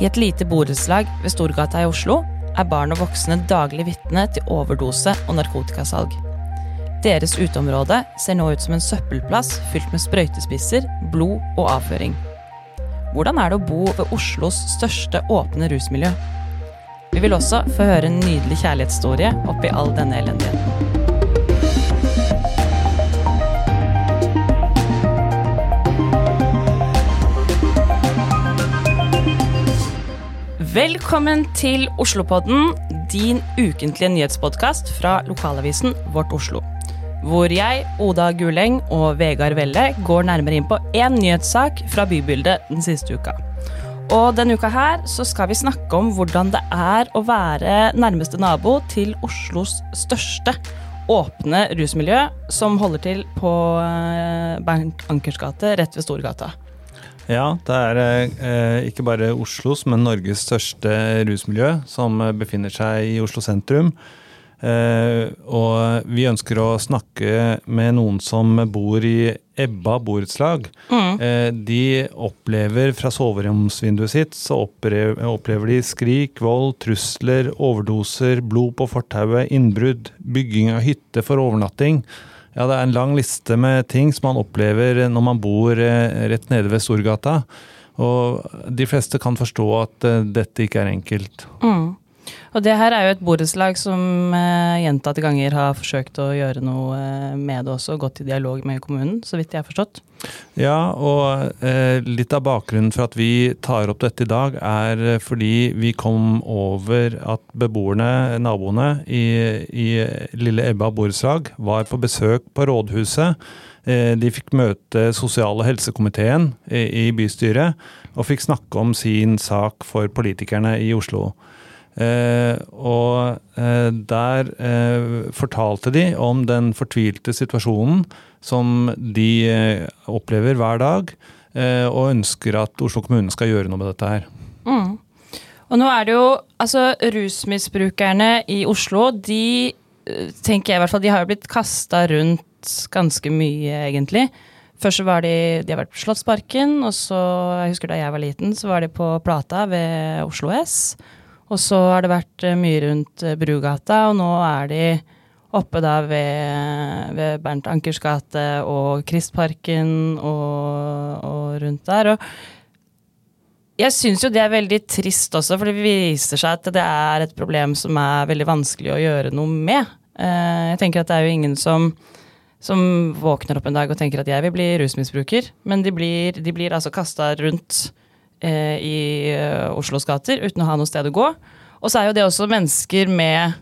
I et lite borettslag ved Storgata i Oslo er barn og voksne daglig vitne til overdose og narkotikasalg. Deres uteområde ser nå ut som en søppelplass fylt med sprøytespisser, blod og avføring. Hvordan er det å bo ved Oslos største åpne rusmiljø? Vi vil også få høre en nydelig kjærlighetsstorie oppi all denne elendigheten. Velkommen til Oslopodden, din ukentlige nyhetspodkast fra lokalavisen Vårt Oslo. Hvor jeg, Oda Guleng og Vegard Velle går nærmere inn på én nyhetssak fra bybildet den siste uka. Og denne uka her så skal vi snakke om hvordan det er å være nærmeste nabo til Oslos største åpne rusmiljø, som holder til på eh, Bernt Ankers gate rett ved Storgata. Ja, det er eh, ikke bare Oslos, men Norges største rusmiljø som eh, befinner seg i Oslo sentrum. Eh, og vi ønsker å snakke med noen som bor i Ebba borettslag. Mm. Eh, de opplever fra soveromsvinduet sitt så opplever, opplever de skrik, vold, trusler, overdoser, blod på fortauet, innbrudd, bygging av hytte for overnatting. Ja, det er en lang liste med ting som man opplever når man bor eh, rett nede ved Storgata. Og de fleste kan forstå at eh, dette ikke er enkelt. Mm. Og det her er jo et borettslag som eh, gjentatte ganger har forsøkt å gjøre noe eh, med det også, gått i dialog med kommunen, så vidt jeg har forstått. Ja, og eh, litt av bakgrunnen for at vi tar opp dette i dag, er eh, fordi vi kom over at beboerne, naboene i, i Lille Ebba borettslag, var på besøk på rådhuset. Eh, de fikk møte sosial- og helsekomiteen i bystyret, og fikk snakke om sin sak for politikerne i Oslo. Eh, og eh, der eh, fortalte de om den fortvilte situasjonen som de opplever hver dag, og ønsker at Oslo kommune skal gjøre noe med dette her. Mm. Og nå er det jo Altså, rusmisbrukerne i Oslo, de tenker jeg i hvert fall, de har jo blitt kasta rundt ganske mye, egentlig. Først så var de De har vært på Slottsparken, og så, jeg husker da jeg var liten, så var de på Plata ved Oslo S. Og så har det vært eh, mye rundt eh, Brugata, og nå er de oppe da ved, ved Bernt Ankers gate og Kristparken og, og rundt der. Og jeg syns jo det er veldig trist også, for det viser seg at det er et problem som er veldig vanskelig å gjøre noe med. Eh, jeg tenker at det er jo ingen som, som våkner opp en dag og tenker at jeg vil bli rusmisbruker, men de blir, de blir altså kasta rundt eh, i uh, Oslos gater uten å ha noe sted å gå. Og så er jo det også mennesker med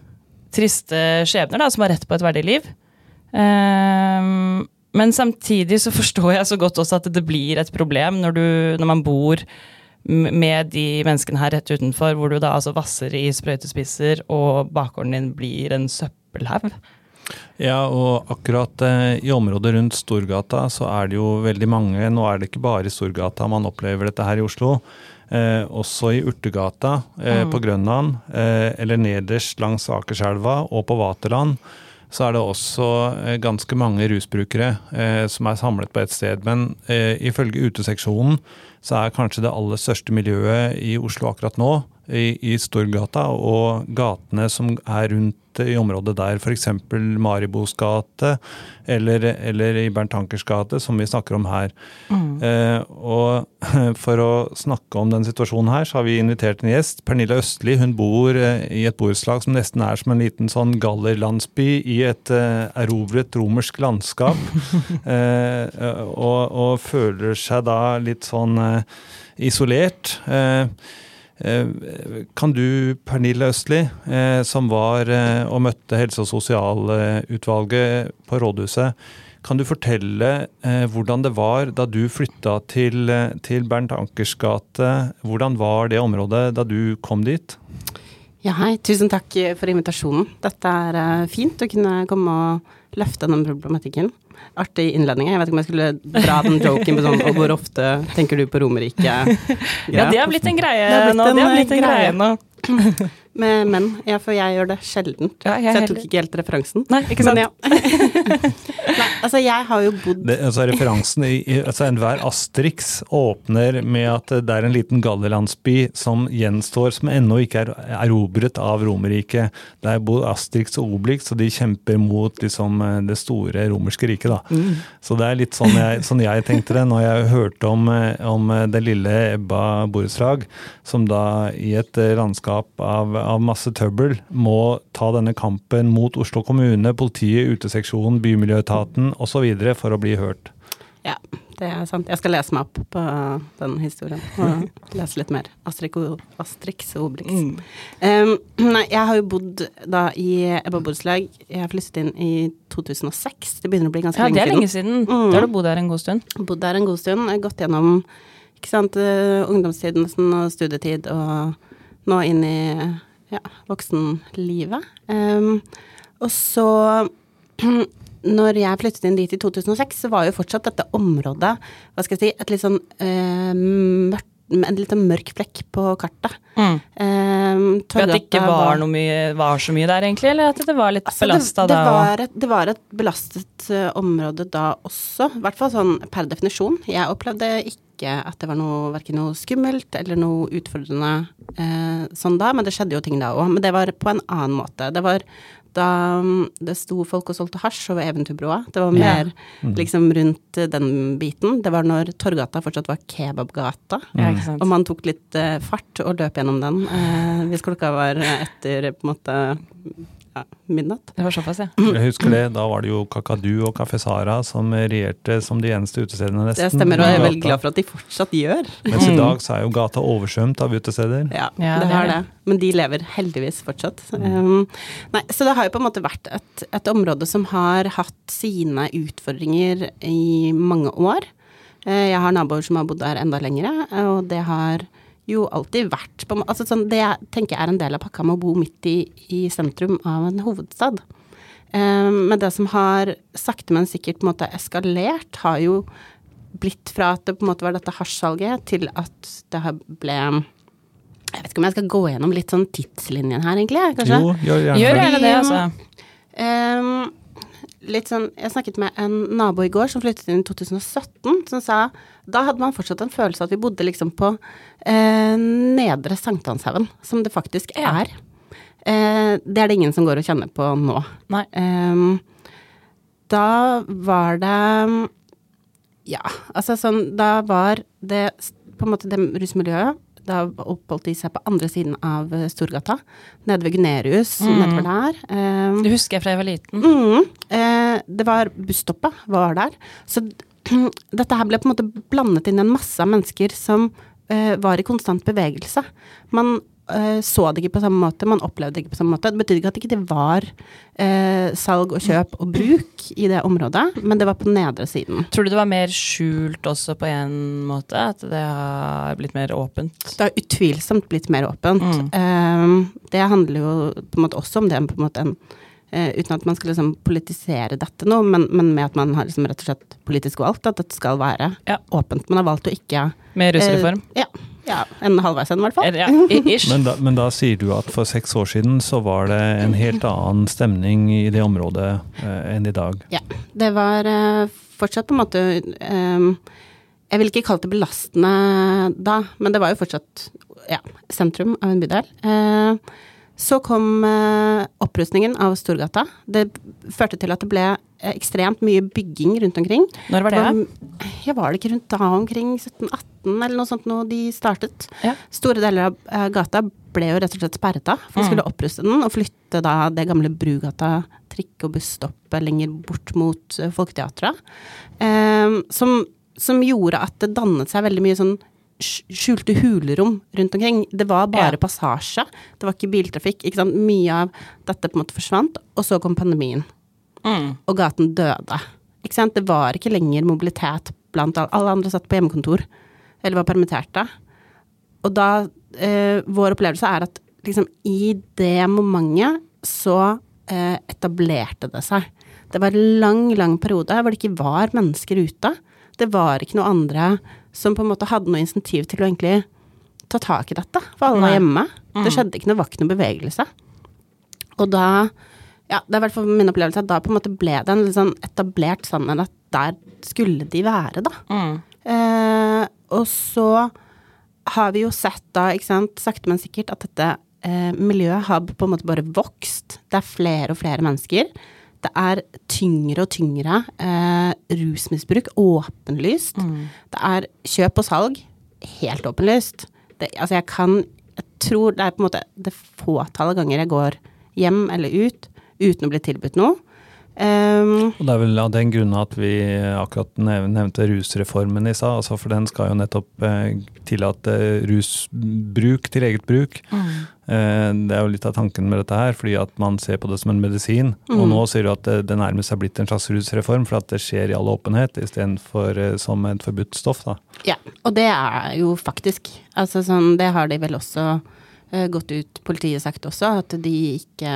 triste skjebner da, som har rett på et verdig liv. Um, men samtidig så forstår jeg så godt også at det blir et problem når, du, når man bor med de menneskene her rett utenfor, hvor du da altså vasser i sprøytespisser, og bakgården din blir en søppelhaug. Ja, og akkurat eh, i området rundt Storgata så er det jo veldig mange Nå er det ikke bare i Storgata man opplever dette her i Oslo. Eh, også i Urtegata eh, mm. på Grønland, eh, eller nederst langs Akerselva og på Vaterland, så er det også eh, ganske mange rusbrukere eh, som er samlet på ett sted. Men ifølge uteseksjonen så er kanskje det aller største miljøet i Oslo akkurat nå i, i Storgata og gatene som er rundt i området der, f.eks. Maribos gate eller, eller, i Bernt Ankers gate, som vi snakker om her. Mm. Eh, og for å snakke om den situasjonen her, så har vi invitert en gjest. Pernille Østli. Hun bor eh, i et borettslag som nesten er som en liten sånn gallerlandsby i et eh, erobret romersk landskap. eh, og, og, føler seg da litt sånn eh, isolert. Eh, Eh, kan du, Pernille Østli, eh, som var eh, og møtte helse- og sosialutvalget på rådhuset, kan du fortelle hvordan det var da du flytta til, til Bernt Ankers gate? Hvordan var det området da du kom dit? Ja, hei. Tusen takk for invitasjonen. Dette er fint å kunne komme og løfte den problematikken artig innledning. Jeg vet ikke om jeg skulle dra den joken på sånn Og hvor ofte tenker du på Romerike? ja, det har blitt en greie det blitt nå. En, det har blitt en greie, greie nå. med menn. Ja, for jeg gjør det sjelden. Ja, jeg så jeg heller. tok ikke helt referansen. Nei, ikke sant? Men ja. Nei, altså jeg har jo bodd Det, altså referansen i, i altså Enhver Asterix åpner med at det er en liten gallerlandsby som gjenstår, som ennå ikke er erobret av Romerriket. Der bor Asterix og Obelix, og de kjemper mot liksom, det store romerske riket. da. Mm. Så det er litt sånn jeg, sånn jeg tenkte det når jeg hørte om, eh, om det lille Ebba borettslag, som da i et eh, landskap av, av masse trøbbel må ta denne kampen mot Oslo kommune, politiet, uteseksjonen, bymiljøetaten osv. for å bli hørt. Ja, det er sant. Jeg skal lese meg opp på den historien. Og lese litt mer. Astrix og, Obelix. Mm. Um, nei, jeg har jo bodd da i Ebba borettslag. Jeg flyttet inn i 2006. Det begynner å bli ganske Ja, det er lenge lenge siden. siden. Mm. Da har du bodd her en god stund. Bodd der en god stund. Jeg har gått gjennom ikke sant, ungdomstiden og studietid, og nå inn i ja, voksenlivet. Um, og så når jeg flyttet inn dit i 2006, så var jo fortsatt dette området hva skal jeg si, et litt sånn uh, mørkt en litt sånn mørk flekk på kartet. Mm. Um, at det ikke var, mye, var så mye der, egentlig? Eller at det var litt Altså, belasta det, det, da? var et, det var et belastet uh, område da også, i hvert fall sånn per definisjon. Jeg opplevde ikke at det var noe, verken noe skummelt eller noe utfordrende uh, sånn da, men det skjedde jo ting da òg. Men det var på en annen måte. Det var da mm, det sto folk og solgte hasj over Eventyrbroa. Det var Ja. mer liksom rundt eh, den biten. Det var når Torgata fortsatt var kebabgata. Ja. Og man tok litt eh, fart og løp gjennom den eh, hvis klokka var etter på en måte midnatt. Det var såpass, ja. Jeg husker det, Da var det jo Kakadu og Kafé Sara som regjerte som de eneste utestedene. nesten. Det stemmer, og jeg er veldig glad for at de fortsatt gjør. Mens i dag så er jo gata oversvømt av utesteder. Ja, Ja, det det er har det. Men de lever heldigvis fortsatt. Um, nei, så det har jo på en måte vært et, et område som har hatt sine utfordringer i mange år. Eh, Jeg har naboer som har bodd der enda lengre, og det har jo alltid vært på, altså sånn, Det jeg tenker jeg er en del av pakka med å bo midt i, i sentrum av en hovedstad. Um, Men det som har sakte, men sikkert på en måte eskalert, har jo blitt fra at det på en måte var dette hasjsalget, til at det har ble Jeg vet ikke om jeg skal gå gjennom litt sånn tidslinjen her, egentlig. kanskje? Jo, gjør gjerne Gjør det. gjerne det, altså. Ehm, litt sånn, jeg snakket med en nabo i går som flyttet inn i 2017, som sa da hadde man fortsatt en følelse av at vi bodde liksom på eh, nedre Sankthanshaugen, som det faktisk er. Eh, det er det ingen som går og kjenner på nå. Ehm, da var det Ja, altså sånn Da var det på en måte det rusmiljøet Da oppholdt de seg på andre siden av eh, Storgata, nede ved Gunerius, Mm. nedover der. Eh, Det husker jeg fra jeg var liten. Mm, eh, det var busstoppet var der. Så dette her ble på en måte blandet inn i en masse av mennesker som eh, var i konstant bevegelse. Man eh, så det ikke på samme måte, man opplevde det ikke på samme måte. Det betydde ikke at det ikke var uh, salg og kjøp og bruk i det området, men det var på nedre siden. Tror du det var mer skjult også på en måte? At det har blitt mer åpent? Det har utvilsomt blitt mer åpent. Mm. Uh, det handler jo på en måte også om det, på en måte en, eh, uten at man skal liksom politisere dette nå, men, men med at man har liksom rett og slett politisk valgt at dette skal være Ja. åpent. Man har valgt å ikke Med rusreform? Eh, ja, ja, en halvveis en i hvert fall. Ja. Men da, men da sier du at for seks år siden så var det en helt annen stemning i det området eh, enn i dag. Ja. Det var eh, fortsatt på en måte eh, Jeg vil ikke kalle det belastende da, men det var jo fortsatt ja, sentrum av en bydel. Eh, så kom eh, opprustningen av Storgata. Det førte til at det ble eh, ekstremt mye bygging rundt omkring. Når var det? Ja, var det ikke rundt da omkring 1718 eller noe sånt når de startet? Ja. Store deler av eh, gata ble jo rett og slett sperret av, for de Mm. skulle oppruste den og flytte da det gamle Brugata trikk- og busstoppet lenger bort mot uh, Folketeatret. Eh, som, som gjorde at det dannet seg veldig mye sånn skjulte hulrom rundt omkring. Det var bare Ja. passasje, det var ikke biltrafikk. Ikke? Mye av dette på en måte forsvant, og så kom pandemien Mm. og gaten døde. Det var ikke lenger mobilitet blant alle. Alle andre satt på hjemmekontor eller var permitterte. Og da eh, Vår opplevelse er at liksom i det momentet så eh, etablerte det seg. Det var en lang, lang periode hvor det ikke var mennesker ute. Det var ikke noe andre som på en måte hadde noe insentiv til å egentlig ta tak i dette, for alle var hjemme. Mm. Det skjedde ikke noe, var ikke noe bevegelse. Og da Ja, det er i hvert fall min opplevelse at da på en måte ble det en litt sånn etablert sannhet at der skulle de være, da. Mm. Eh, og så har vi jo sett da, ikke sant, sakte, men sikkert, at dette eh, miljøet har på en måte bare vokst. Det er flere og flere mennesker. Det er tyngre og tyngre eh, rusmisbruk, åpenlyst. Det er kjøp og salg, helt åpenlyst. Det, altså, jeg kan Jeg tror det er på en måte det fåtallet ganger jeg går hjem eller ut uten å bli tilbudt noe. Um, Og det er vel av den grunn at vi akkurat nevnte rusreformen i stad. Altså for den skal jo nettopp eh, tillate rusbruk til eget bruk. Eh, det er jo litt av tanken med dette her, fordi at man ser på det som en medisin. Og nå sier du at det, det nærmest er blitt en slags rusreform, for at det skjer i all åpenhet istedenfor eh, som et forbudt stoff. da. Ja, og det er jo faktisk. Altså sånn, det har de vel også eh, gått ut, politiet sagt også, at de ikke,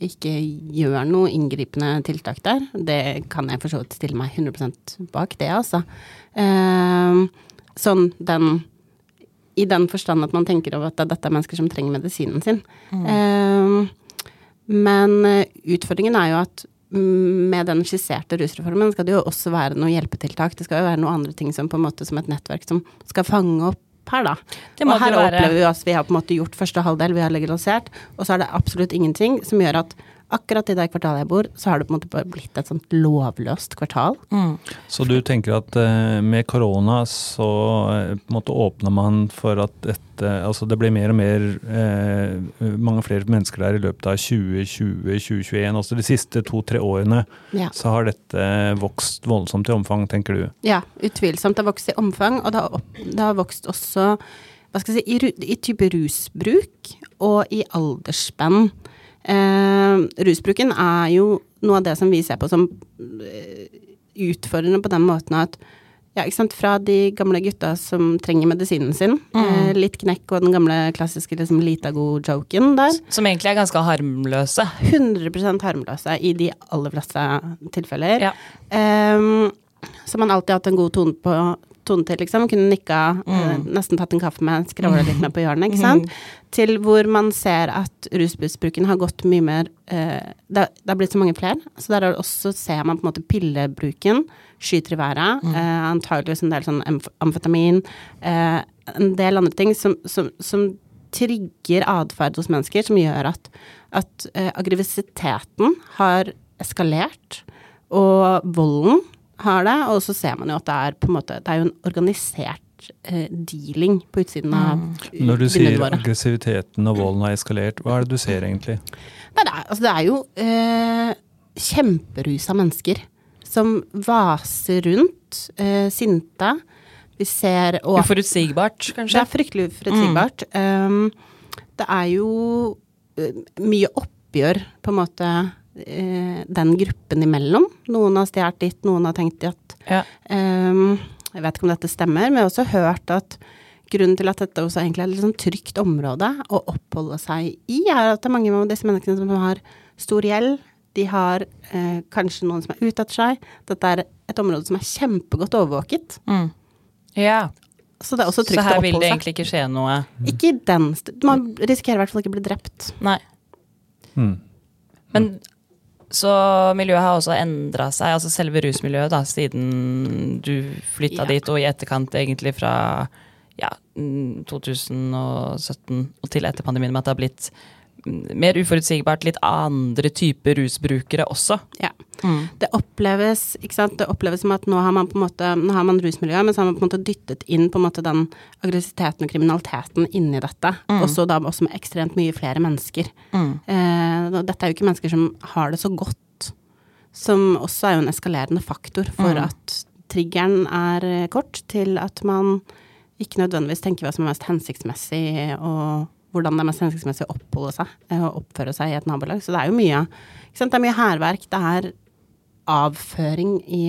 ikke gjør noe inngripende tiltak der. Det kan jeg for så vidt stille meg 100% bak det, altså. Eh, sånn den I den forstand at man tenker over at dette er mennesker som trenger medisinen sin. Eh, men eh, utfordringen er jo at mm, med den skisserte rusreformen skal det jo også være noe hjelpetiltak. Det skal jo være noen andre ting som på en måte som et nettverk som skal fange opp her, da. Og her opplever vi at vi har på en måte gjort første halvdel, vi har legalisert, og så er det absolutt ingenting som gjør at akkurat i det kvartalet jeg bor, så har det på en måte bare blitt et sånt lovløst kvartal. Mm. Så du tenker at eh, med korona så eh, på en måte åpner man for at dette Altså det blir mer og mer eh, mange flere mennesker der i løpet av 2020-2021. Altså de siste to-tre årene Ja. så har dette vokst voldsomt i omfang, tenker du. Ja, utvilsomt. Det har vokst i omfang, og det har, opp, det har vokst også hva skal jeg si, i, i type rusbruk og i aldersspenn. Eh, rusbruken er jo noe av det som vi ser på som eh, utfordrende på den måten at ja, ikke sant, fra de gamle gutta som trenger medisinen sin, eh, litt knekk og den gamle klassiske liksom lita-god-joken der, Som egentlig er ganske harmløse. 100% harmløse i de aller fleste tilfeller. Ja. Eh, som man alltid har hatt en god tone, på, tone til, liksom. Kunne nikka, eh, nesten tatt en kaffe med, skravla litt med på hjørnet, ikke sant. Til hvor man ser at rusmisbruken har gått mye mer eh, det, det har blitt så mange flere. Så der er også ser man på en måte pillebruken skyter i været. Eh, antageligvis en del sånn amfetamin. Eh, en del andre ting som, som, som trigger atferd hos mennesker, som gjør at, at eh, aggressiviteten har eskalert, og volden har det, og så ser man jo at det er på en måte Det er jo en organisert eh, dealing på utsiden av Når du sier våre. aggressiviteten og volden har eskalert, hva er det du ser egentlig? Nei, det er, altså det er jo eh, kjemperusa mennesker som vaser rundt, eh, sinte. Vi ser og Uforutsigbart, Det kanskje. er fryktelig uforutsigbart. Um, det er jo uh, mye oppgjør, på en måte, uh, den gruppen imellom. Noen har stjålet ditt, noen har tenkt at Ja. um, Jeg vet ikke om dette stemmer, men jeg har også hørt at grunnen til at dette også egentlig er et sånn trygt område å oppholde seg i, er at det er mange av disse menneskene som har stor gjeld. De har eh, kanskje noen som er ute etter seg. Dette er et område som er kjempegodt overvåket. Mm. ja. Så det er også trygt å her vil det seg. egentlig ikke skje noe. Ikke i den Man risikerer i hvert fall ikke å bli drept. Nei. Mm. Men så miljøet har også endra seg, altså selve rusmiljøet, da, siden du flytta Ja. dit, og i etterkant egentlig fra ja, mm, 2017 og til etter pandemien, med at det har blitt mer uforutsigbart, litt andre typer rusbrukere også. Ja. Det oppleves ikke sant? Det oppleves som at nå har man på en måte Nå har man rusmiljøet, men så har man på en måte dyttet inn på en måte den aggressiviteten og kriminaliteten inni dette. Og så da også med ekstremt mye flere mennesker. Eh, dette er jo ikke mennesker som har det så godt, som også er jo en eskalerende faktor for at triggeren er eh, kort til at man ikke nødvendigvis tenker hva som er mest hensiktsmessig, og hvordan det er mest hensiktsmessig å oppholde seg eh, og oppføre seg i et nabolag. Så det er jo mye ikke sant? Det er mye hærverk. Det er avføring i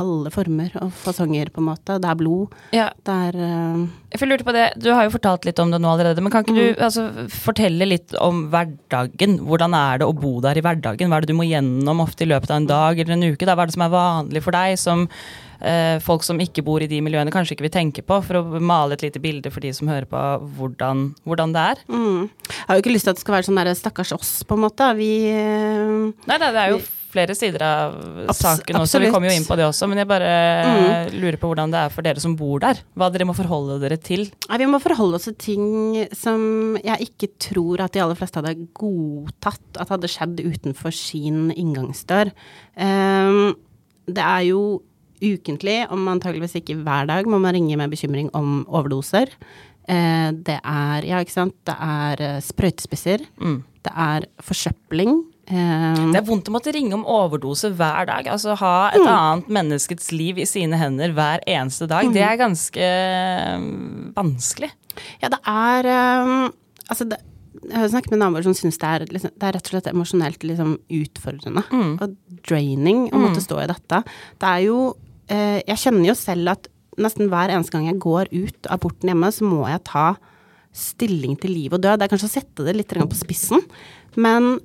alle former og fasonger, på en måte. Det er blod. Ja, Det er uh... Jeg lurte på det, Du har jo fortalt litt om det nå allerede, men kan ikke du altså, fortelle litt om hverdagen? Hvordan er det å bo der i hverdagen? Hva er det du må gjennom ofte i løpet av en dag eller en uke? Da? Hva er det som er vanlig for deg som folk som ikke bor i de miljøene, kanskje ikke vil tenke på, for å male et lite bilde for de som hører på hvordan, hvordan det er. Mm. Jeg har jo ikke lyst til at det skal være sånn der stakkars oss, på en måte. Vi eh, Nei, nei, det er jo flere sider av Abs saken også, vi kommer jo inn på det også, men jeg bare Mm. lurer på hvordan det er for dere som bor der. Hva dere må forholde dere til. Nei, vi må forholde oss til ting som jeg ikke tror at de aller fleste hadde godtatt at hadde skjedd utenfor sin inngangsdør. Um, det er jo ukentlig, om antageligvis ikke hver dag, må man ringe med bekymring om overdoser. Eh, det er, ja, ikke sant, det er eh, sprøytespisser. Mm. Det er forsøpling. Ehm, Det er vondt å måtte ringe om overdose hver dag. Altså ha et annet menneskets liv i sine hender hver eneste dag. Det er ganske mm, vanskelig. Ja, det er Altså, det, jeg har snakket med naboer som syns det liksom, Det er rett og slett emosjonelt liksom utfordrende og draining å måtte stå i dette. Det er jo eh, Jeg kjenner jo selv at nesten hver eneste gang jeg går ut av porten hjemme, så må jeg ta stilling til liv og død. Det er kanskje å sette det litt på spissen, men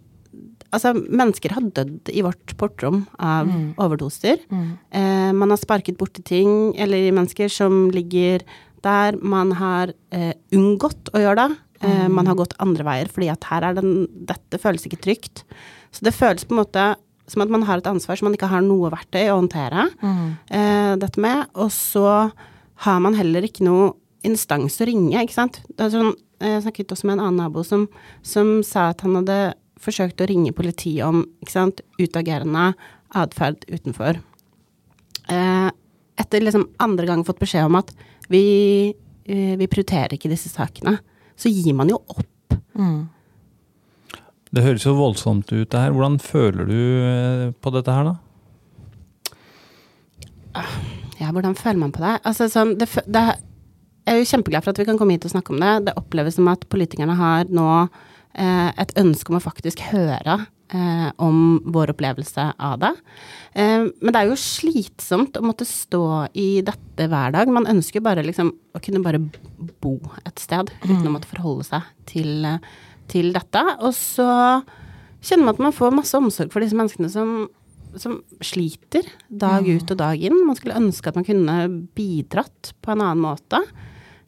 altså, mennesker har dødd i vårt portrom av overdoser. Eh, man har sparket borti ting, eller mennesker som ligger der. Man har eh, unngått å gjøre det. Eh, Man har gått andre veier fordi at her er den Dette føles ikke trygt. Så det føles på en måte som at man har et ansvar som man ikke har noe verktøy å håndtere eh, dette med. Og så har man heller ikke noe instans å ringe, ikke sant. Det sånn, jeg snakket også med en annen nabo som, som sa at han hadde forsøkt å ringe politiet om ikke sant, utagerende atferd utenfor. Eh, etter liksom andre gang fått beskjed om at vi, eh, vi prioriterer ikke disse sakene, så gir man jo opp. Det høres jo voldsomt ut det her. Hvordan føler du eh, på dette her, da? Ja, hvordan føler man på det? Altså sånn, det, det Jeg er jo kjempeglad for at vi kan komme hit og snakke om det. Det oppleves som at politikerne har nå eh, et ønske om å faktisk høre eh, om vår opplevelse av det. Eh, men det er jo slitsomt å måtte stå i dette hver dag. Man ønsker jo bare liksom å kunne bare bo et sted uten å måtte forholde seg til, eh, til dette. Og så kjenner man at man får masse omsorg for disse menneskene som som sliter dag ut og dag inn. Man skulle ønske at man kunne bidratt på en annen måte.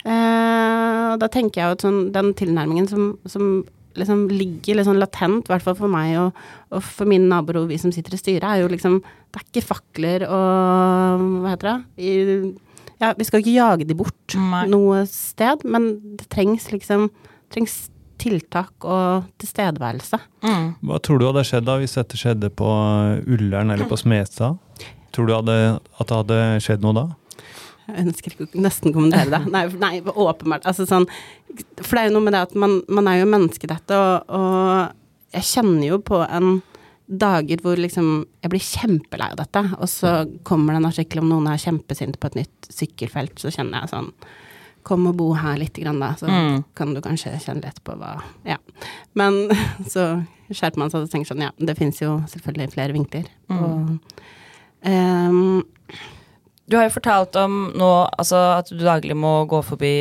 Eh, og da tenker jeg at sånn, den tilnærmingen som, som liksom ligger litt sånn latent, i hvert fall for meg og, og for mine naboer og vi som sitter i styret, er jo liksom Det er ikke fakler og Hva heter det? I, ja, vi skal ikke jage de bort Nei. noe sted, men det trengs liksom trengs tiltak og tilstedeværelse. Mm. Hva tror du hadde skjedd da hvis dette skjedde på Ullern eller på Smestad? Tror du hadde, at det hadde skjedd noe da? Jeg ønsker ikke å nesten kommentere det. Nei, nei åpenbart. Altså sånn For det er jo noe med det at man, man er jo menneske, dette, og, og jeg kjenner jo på en dager hvor liksom jeg blir kjempelei av dette, og så kommer det en artikkel om noen er kjempesint på et nytt sykkelfelt, så kjenner jeg sånn Kom og bo her litt, grann, da, så Mm. kan du kanskje kjenne litt på hva Ja. Men så skjerper man seg og tenker sånn, ja, det fins jo selvfølgelig flere vinkler. Og um, Du har jo fortalt om nå altså, at du daglig må gå forbi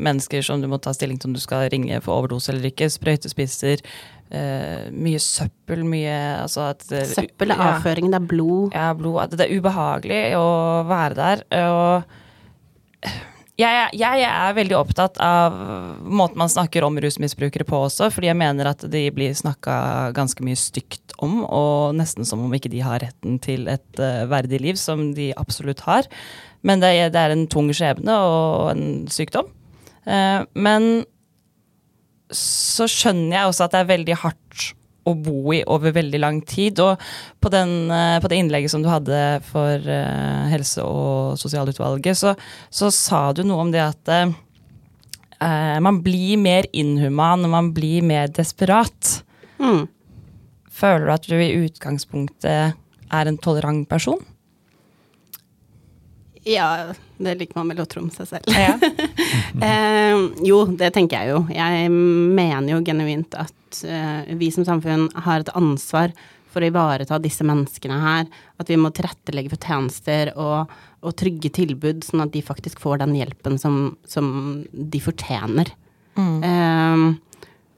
mennesker som du må ta stilling til om du skal ringe for overdose eller ikke. Sprøytespisser. Uh, mye søppel, mye altså at det- søppel er ja. avføring, det er blod. Ja, blod. At det er ubehagelig å være der. Og jeg, jeg er veldig opptatt av måten man snakker om rusmisbrukere på også, fordi jeg mener at de blir snakka ganske mye stygt om, og nesten som om ikke de har retten til et uh, verdig liv, som de absolutt har. Men det, er- det er en tung skjebne og en sykdom. Uh, men så skjønner jeg også at det er veldig hardt å bo i over veldig lang tid. Og på, den, eh, på det innlegget som du hadde for eh, helse- og sosialutvalget, så, så sa du noe om det at eh, man blir mer inhuman når man blir mer desperat. Mm. Føler du at du i utgangspunktet er en tolerant person? Ja, det liker man vel å tro om seg selv. Ja. Eh, jo, det tenker jeg jo. Jeg mener jo genuint at eh, vi som samfunn har et ansvar for å ivareta disse menneskene her. At vi må tilrettelegge for tjenester og, og trygge tilbud, sånn at de faktisk får den hjelpen som, som de fortjener. Eh,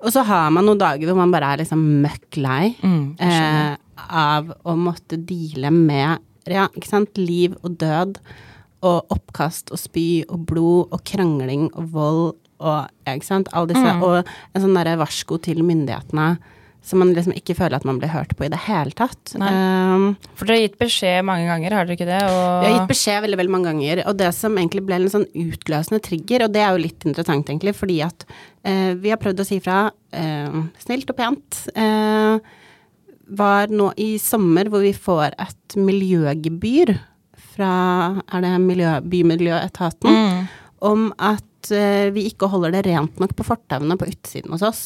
og så har man noen dager hvor man bare er liksom møkk lei Mm, eh, av å måtte deale med ja, liv og død, og oppkast og spy og blod og krangling og vold og ikke sant, All disse, og en sånn derre varsko til myndighetene som man liksom ikke føler at man blir hørt på i det hele tatt. Um, For dere har gitt beskjed mange ganger, har dere ikke det? Og... vi har gitt beskjed veldig veldig mange ganger, og det som egentlig ble en sånn utløsende trigger, og det er jo litt interessant egentlig, fordi at uh, vi har prøvd å si fra uh, snilt og pent, Uh, var nå i sommer hvor vi får et miljøgebyr fra, er det miljø, Bymiljøetaten, Mm. om at eh, vi ikke holder det rent nok på fortauene på utsiden hos oss.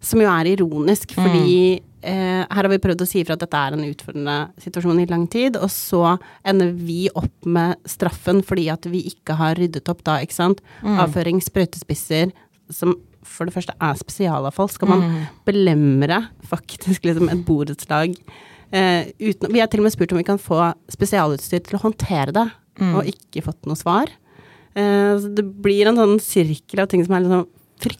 Som jo er ironisk, fordi eh, her har vi prøvd å si ifra at dette er en utfordrende situasjon i lang tid, og så ender vi opp med straffen fordi at vi ikke har ryddet opp da, ikke sant. Avføring, sprøytespisser, som for det første er spesialavfall. Skal man belemre faktisk liksom et borettslag eh, uten Vi har til og med spurt om vi kan få spesialutstyr til å håndtere det, og ikke fått noe svar. Eh, så det blir en sånn sirkel av ting som er liksom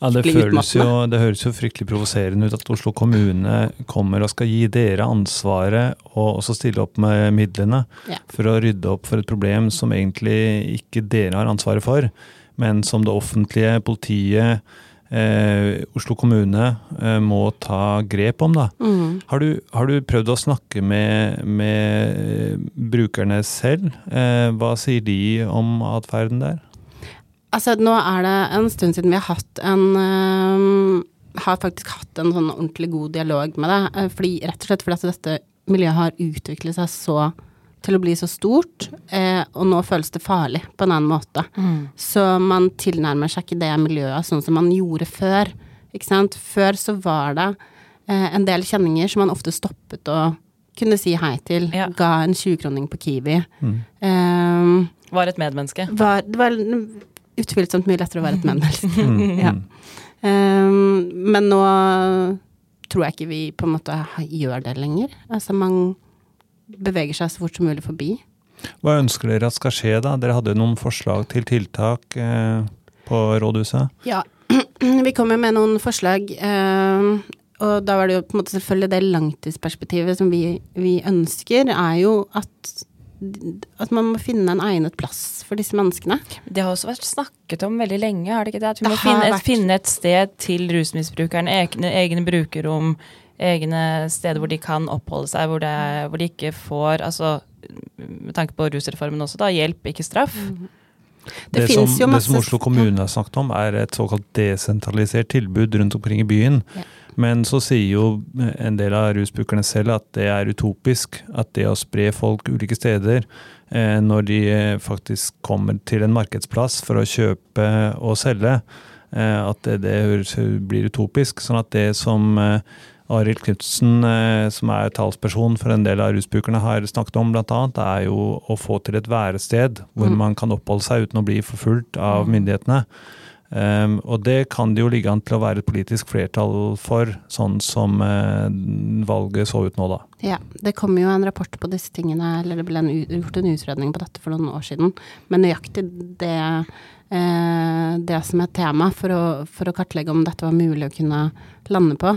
Ja, det, jo, det høres jo fryktelig provoserende ut at Oslo kommune kommer og skal gi dere ansvaret og også stille opp med midlene Ja. for å rydde opp for et problem som egentlig ikke dere har ansvaret for, men som det offentlige, politiet, eh, Oslo kommune eh, må ta grep om. da. Mm. Har du, har du prøvd å snakke med, med brukerne selv? Eh, hva sier de om atferden der? Altså, nå er det en stund siden vi har hatt en øh, Har faktisk hatt en sånn ordentlig god dialog med det. øh, Fordi, rett og slett fordi at dette miljøet har utviklet seg så til å bli så stort, eh, og nå føles det farlig på en annen måte. Så man tilnærmer seg ikke det miljøet sånn som man gjorde før. Ikke sant? Før så var det eh, en del kjenninger som man ofte stoppet å kunne si hei til. Ja. Ga en 20-kroning på Kiwi. Um, Var et medmenneske. var, det var utvilsomt mye lettere å være et medmenneske. Mm, ja. mm. Um, men nå tror jeg ikke vi på en måte gjør det lenger. Altså man beveger seg så fort som mulig forbi. Hva ønsker dere at skal skje, da? Dere hadde noen forslag til tiltak eh, på rådhuset? Ja, vi kom jo med noen forslag. Eh, og da var det jo på en måte selvfølgelig det langtidsperspektivet som vi, vi ønsker, er jo at, at man må finne en egnet plass for disse menneskene. Det har også vært snakket om veldig lenge, har det ikke det? At vi Det må finne et, vært. finne et sted til rusmisbrukerne, egne, egne brukerrom, egne steder hvor de kan oppholde seg, hvor, det, hvor de ikke får, altså med tanke på rusreformen også, da, hjelp, ikke straff. Det, som, finnes jo det som Oslo kommune har snakket om, er et såkalt desentralisert tilbud rundt omkring i byen. Ja. Men så sier jo en del av rusbrukerne selv at det er utopisk. At det å spre folk ulike steder, eh, når de eh, faktisk kommer til en markedsplass for å kjøpe og selge, eh, at det, det blir utopisk. Sånn at det som eh, Arild Knutsen, eh, som er talsperson for en del av rusbrukerne, har snakket om bl.a., er jo å få til et værested hvor Mm. man kan oppholde seg uten å bli forfulgt av myndighetene. Um, og det kan det jo ligge an til å være et politisk flertall for, sånn som uh, valget så ut nå, da. Ja, det kom jo en rapport på disse tingene, eller det ble en, gjort en utredning på dette for noen år siden, Men nøyaktig det, det som et tema for å, for å kartlegge om dette var mulig å kunne lande på.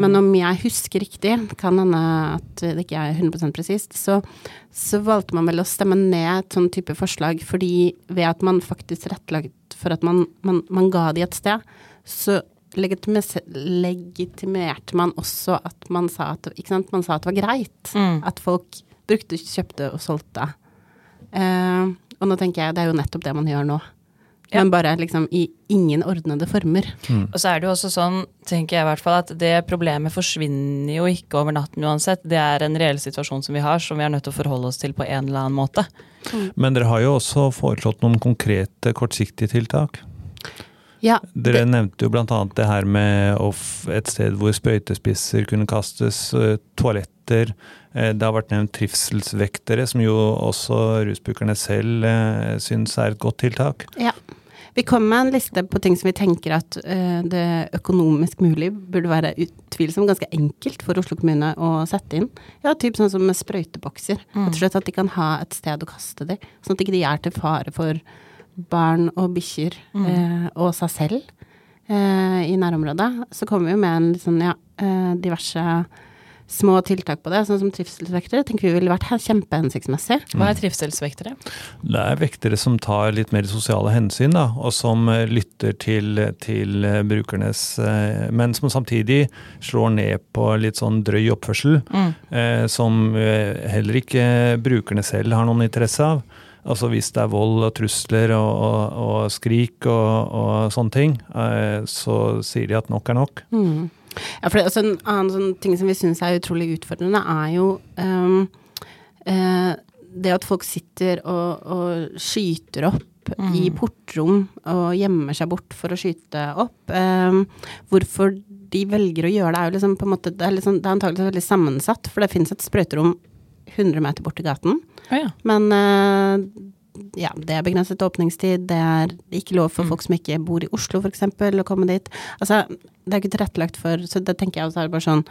Men om jeg husker riktig, kan hende at det ikke er 100% presist, så, så valgte man vel å stemme ned et sånn type forslag, fordi ved at man faktisk rettlagt for at man, man, man ga de et sted, så legitimerte man også at man sa at, ikke sant? Man sa at det var greit Mm. at folk brukte, kjøpte og solgte. Eh, og nå tenker jeg det er jo nettopp det man gjør nå. Ja. Men bare liksom i ingen ordnede former. Og så er det jo også sånn, tenker jeg i hvert fall, at det problemet forsvinner jo ikke over natten uansett. Det er en reell situasjon som vi har, som vi er nødt til å forholde oss til på en eller annen måte. Men dere har jo også foreslått noen konkrete kortsiktige tiltak. Ja, Dere nevnte jo bl.a. det her med et sted hvor sprøytespisser kunne kastes, eh, toaletter. Eh, Det har vært nevnt trivselsvektere, som jo også rusbrukerne selv eh, syns er et godt tiltak. Ja. Vi kom med en liste på ting som vi tenker at uh, det økonomisk mulig burde være utvilsomt ganske enkelt for Oslo kommune å sette inn. Ja, typ sånn som med sprøytebokser. Rett og slett at de kan ha et sted å kaste de, sånn at de ikke er til fare for barn og bikkjer eh, og seg selv uh, i nærområdet. Så kommer vi jo med en litt sånn, ja, diverse små tiltak på det, sånn som trivselsvektere, tenker vi ville vært he- kjempehensiktsmessig. Hva er trivselsvektere? Det er vektere som tar litt mer sosiale hensyn, da, og som eh, lytter til, til eh, brukernes eh, Men som samtidig slår ned på litt sånn drøy oppførsel, Mm. eh, som heller ikke brukerne selv har noen interesse av. Altså Hvis det er vold og trusler og, og, og skrik og, og sånne ting, eh, så sier de at nok er nok. Mm. Ja, for det, altså, en annen sånn ting som vi syns er utrolig utfordrende, er jo um, uh, det at folk sitter og, og skyter opp i portrom og gjemmer seg bort for å skyte opp. Um, hvorfor de velger å gjøre det, er jo liksom på en måte Det er, liksom, det er antakeligvis veldig sammensatt, for det finnes et sprøyterom 100 meter borti gaten. Oh, ja. Men eh, ja, det er begrenset åpningstid, det er ikke lov for folk som ikke bor i Oslo f.eks. å komme dit. Altså, det er ikke tilrettelagt for Så det tenker jeg også er bare sånn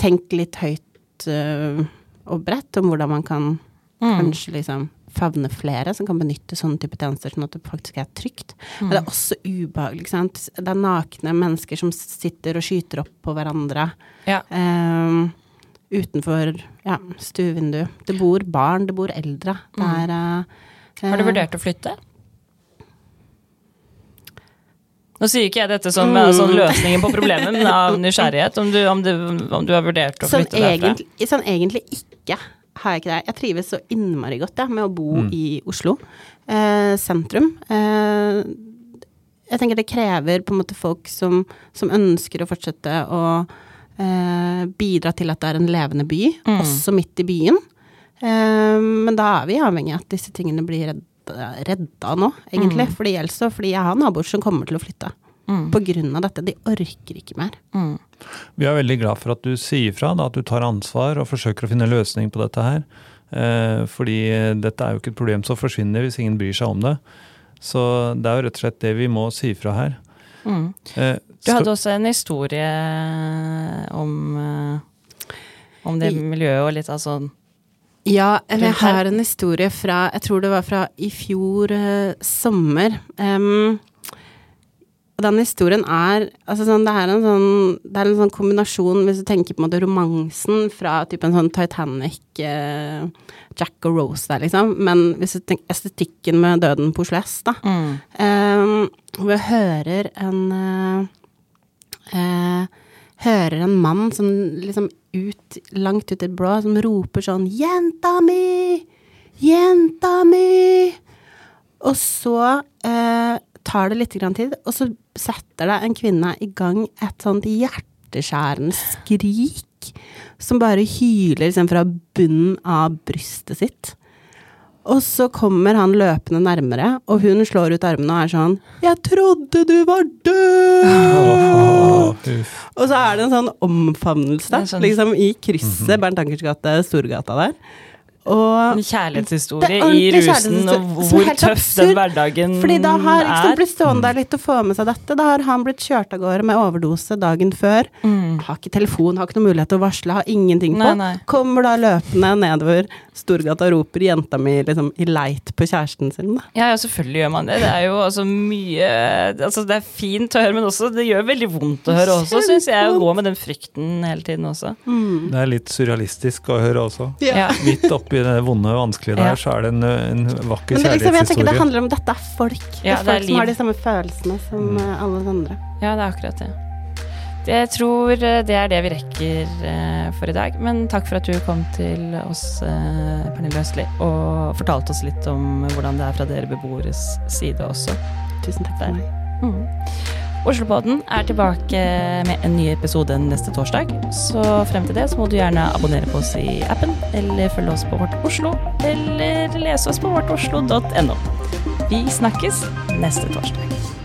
Tenk litt høyt eh, og bredt om hvordan man kan Mm. kanskje liksom favne flere som kan benytte sånne type tjenester, sånn at det faktisk er trygt. Men det er også ubehagelig, ikke sant. Det er nakne mennesker som sitter og skyter opp på hverandre. Ja. Um, utenfor ja, stuevindu. Det bor barn, det bor eldre. Det er eh, Har du eh, vurdert å flytte? Nå sier ikke jeg dette som Mm. eh, sånn løsningen på problemet, men av nysgjerrighet. Om du, om du, om du har vurdert å sånn, flytte derfra? egentlig, sånn egentlig ikke har jeg ikke det. Jeg trives så innmari godt ja, med å bo Mm. i Oslo eh, sentrum. Eh, jeg tenker det krever på en måte folk som, som ønsker å fortsette å eh, bidra til at det er en levende by, Mm. også midt i byen. Eh, men da er vi avhengig av at disse tingene blir redda, redda nå, egentlig. Fordi ellers så Fordi jeg har naboer som kommer til å flytte. Mm. På grunn av dette. De orker ikke mer. Mm. Vi er veldig glad for at du sier fra, da, at du tar ansvar og forsøker å finne løsning på dette her. Eh, fordi dette er jo ikke et problem som forsvinner hvis ingen bryr seg om det. Så det er jo rett og slett det vi må si fra her. Mm. Eh, Du hadde også en historie om, eh, om det miljøet og litt av sånn Ja, eller jeg har en historie fra Jeg tror det var fra i fjor eh, sommer. Um, den historien er Altså sånn, det er en sånn Det er en sånn kombinasjon, hvis du tenker på en måte romansen fra typ en sånn Titanic, eh, Jack og Rose der, liksom. Men hvis du tenker estetikken med Døden på Oslo S, da. mm. Um, hvor jeg hører en eh, eh, Hører en mann som liksom ut, langt ut i det blå, som roper sånn 'Jenta mi! Jenta mi!' Og så eh, tar det litt tid, og så setter det en kvinne i gang et sånt hjerteskjærende skrik som bare hyler liksom fra bunnen av brystet sitt. Og så kommer han løpende nærmere, og hun slår ut armene og er sånn 'Jeg trodde du var død!' Og så er det en sånn omfavnelse, sånn- liksom i krysset Bernt Ankers gate, Storgata der. Og En kjærlighetshistorie Det i rusen, og hvor helt tøff den hverdagen er. fordi da har liksom blitt stående der litt og få med seg dette. Da har han blitt kjørt av gårde med overdose dagen før. Mm. Har ikke telefon, har ikke noen mulighet til å varsle, har ingenting på. Nei, nei. Kommer da løpende nedover Storgata og roper jenta mi liksom i leit på kjæresten sin. Da. Ja, ja, selvfølgelig gjør man det. Det er jo altså mye Altså, det er fint å høre, men også det gjør veldig vondt å høre også, syns jeg, å gå med den frykten hele tiden også. Mm. Det er litt surrealistisk å høre også. Ja. Midt oppi det vonde og vanskelige der, Ja. så er det en, en vakker Men liksom, jeg tenker det handler om dette er folk. Det er er det er folk som har de samme følelsene som mm. alle andre. Ja, det er akkurat det. Jeg tror eh, det er det vi rekker eh, for i dag. Men takk for at du kom til oss, eh, Pernille Østli, og fortalte oss litt om hvordan det er fra dere beboeres side også. Tusen takk Der. for meg. Mm. Oslopodden er tilbake med en ny episode neste torsdag. Så frem til det så må du gjerne abonnere på oss i appen, eller følge oss på Vårt Oslo, eller lese oss på vårtoslo.no. Vi snakkes neste torsdag.